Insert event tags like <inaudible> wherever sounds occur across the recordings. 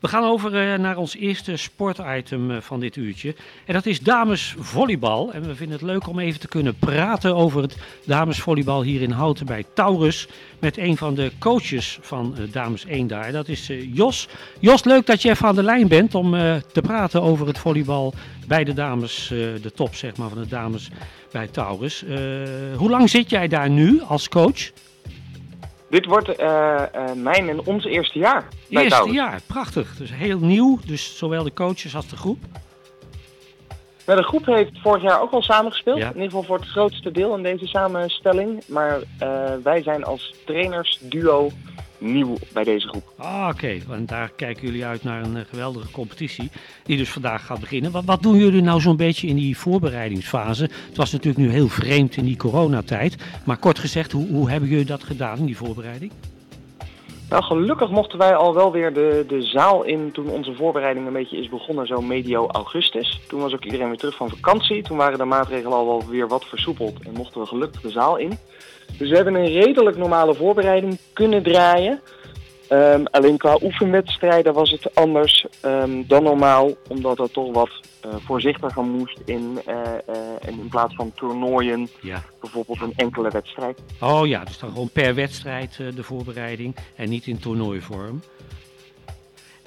We gaan over eh, naar ons eerste sportitem uh, van dit uurtje. En dat is damesvolleybal. En we vinden het leuk om even te kunnen praten over het damesvolleybal hier in Houten bij Taurus. Met een van de coaches van uh, Dames 1 daar. Dat is Jos. Jos, leuk dat je even aan de lijn bent om te praten over het volleybal bij de dames. de top zeg maar van de dames bij Taurus. hoe lang zit jij daar nu als coach? Dit wordt uh, uh, mijn en ons eerste jaar. Eerste jaar, prachtig. Dus heel nieuw, dus zowel de coaches als de groep. Nou, de groep heeft vorig jaar ook al samengespeeld. Ja. In ieder geval voor het grootste deel in deze samenstelling. Maar uh, wij zijn als trainers duo nieuw bij deze groep. Ah, oké. Want daar kijken jullie uit naar een geweldige competitie die dus vandaag gaat beginnen. Wat, wat doen jullie nou zo'n beetje in die voorbereidingsfase? Het was natuurlijk nu heel vreemd in die coronatijd. Maar kort gezegd, hoe, hoe hebben jullie dat gedaan in die voorbereiding? Nou, gelukkig mochten wij al wel weer de, de zaal in toen onze voorbereiding een beetje is begonnen, zo medio augustus. Toen was ook iedereen weer terug van vakantie. Toen waren de maatregelen al wel weer wat versoepeld en mochten we gelukkig de zaal in. Dus we hebben een redelijk normale voorbereiding kunnen draaien. Um, alleen qua oefenwedstrijden was het anders um, dan normaal, omdat het toch wat uh, voorzichtiger moest in, uh, uh, in plaats van toernooien, ja. bijvoorbeeld een enkele wedstrijd. Oh ja, dus dan gewoon per wedstrijd de voorbereiding en niet in toernooivorm.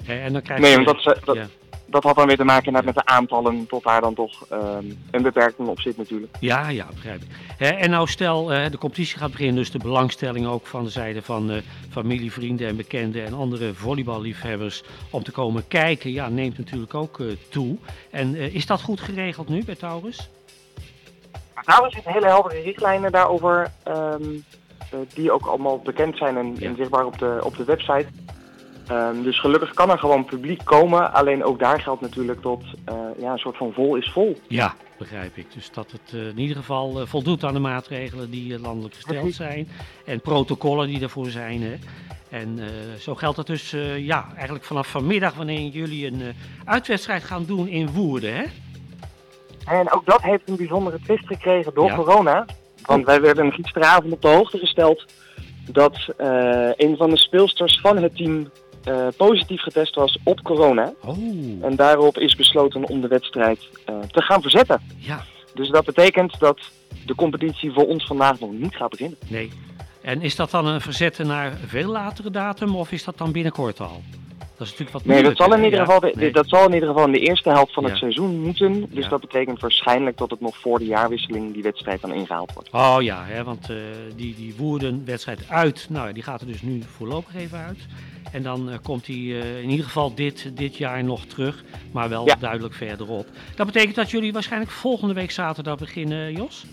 en dan krijg nee, je, want dat, dat, ja dat had dan weer te maken met de aantallen tot daar dan toch um, een beperking op zit natuurlijk. Ja, ja, begrijp ik. en nou stel, uh, de competitie gaat beginnen, dus de belangstelling ook van de zijde van uh, familie, vrienden en bekenden en andere volleyballiefhebbers om te komen kijken, ja, neemt natuurlijk ook uh, toe. En is dat goed geregeld nu bij Taurus? Taurus heeft hele heldere richtlijnen daarover, um, die ook allemaal bekend zijn en, ja. en zichtbaar op de, op de website. Um, dus gelukkig kan er gewoon publiek komen. Alleen ook daar geldt natuurlijk dat uh, ja, een soort van vol is vol. Ja, begrijp ik. Dus dat het uh, in ieder geval uh, voldoet aan de maatregelen die landelijk gesteld zijn. En protocollen die ervoor zijn. Hè. En zo geldt het dus ja, eigenlijk vanaf vanmiddag wanneer jullie een uitwedstrijd gaan doen in Woerden. Hè? En ook dat heeft een bijzondere twist gekregen door ja. corona. Want wij werden gisteravond op de hoogte gesteld dat een van de speelsters van het team uh, positief getest was op corona. Oh. En daarop is besloten om de wedstrijd uh, te gaan verzetten. Ja. Dus dat betekent dat de competitie voor ons vandaag nog niet gaat beginnen. Nee. En is dat dan een verzetten naar veel latere datum of is dat dan binnenkort al? Dat is natuurlijk wat nee, dat zal, in ieder geval nee. dat zal in ieder geval in de eerste helft van ja. het seizoen moeten. Dus ja. dat betekent waarschijnlijk dat het nog voor de jaarwisseling die wedstrijd dan ingehaald wordt. Oh ja, hè, want uh, die, die Woerden-wedstrijd uit, nou die gaat er dus nu voorlopig even uit. En dan uh, komt hij uh, in ieder geval dit, dit jaar nog terug, maar wel ja. duidelijk verderop. Dat betekent dat jullie waarschijnlijk volgende week zaterdag beginnen, Jos?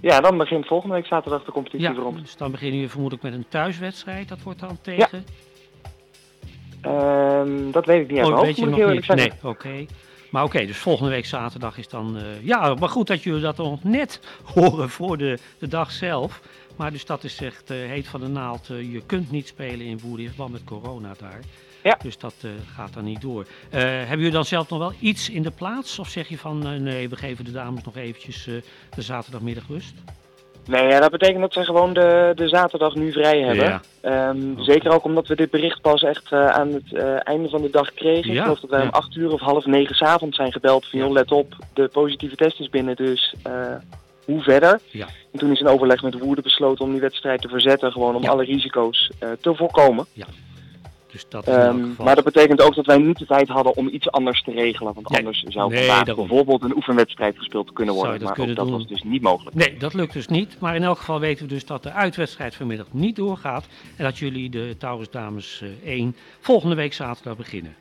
Ja, dan begint volgende week zaterdag de competitie ja, rond. Dus dan beginnen jullie vermoedelijk met een thuiswedstrijd. Dat wordt dan tegen? Ja. Um, dat weet ik niet uit oh, weet je nog niet? Nee, oké. Okay. Maar oké, okay, dus volgende week zaterdag is dan... Uh, ja, maar goed dat jullie dat nog net <laughs> horen voor de, de dag zelf. Maar dus dat is echt uh, heet van de naald. Uh, je kunt niet spelen in Woerden in verband met corona daar. Ja. Dus dat gaat dan niet door. hebben jullie dan zelf nog wel iets in de plaats? Of zeg je van nee, we geven de dames nog eventjes de zaterdagmiddag rust? Nee, ja, dat betekent dat ze gewoon de, de zaterdag nu vrij hebben. Ja. Um, okay. Zeker ook omdat we dit bericht pas echt aan het einde van de dag kregen. Ja. Ik geloof dat wij om acht uur of half negen s avonds zijn gebeld van joh, let op, de positieve test is binnen, dus hoe verder. Ja. En toen is in overleg met Woerden besloten om die wedstrijd te verzetten, gewoon om alle risico's te voorkomen. Ja. Dus dat um, maar dat betekent ook dat wij niet de tijd hadden om iets anders te regelen. Want nee. anders zou nee, vandaag daarom. bijvoorbeeld een oefenwedstrijd gespeeld kunnen worden. Dat maar kunnen dat was dus niet mogelijk. Nee, dat lukt dus niet. Maar in elk geval weten we dus dat de uitwedstrijd vanmiddag niet doorgaat. En dat jullie de Taurus Dames uh, 1 volgende week zaterdag beginnen.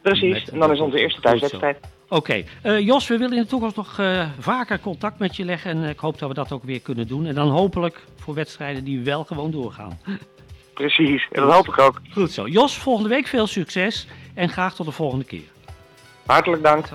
Precies, met, en dan is onze eerste thuiswedstrijd. Oké, okay. uh, Jos, we willen in de toekomst nog uh, vaker contact met je leggen en ik hoop dat we dat ook weer kunnen doen. En dan hopelijk voor wedstrijden die wel gewoon doorgaan. <laughs> Precies, en dat hoop ik ook. Goed zo. Jos, volgende week veel succes en graag tot de volgende keer. Hartelijk dank.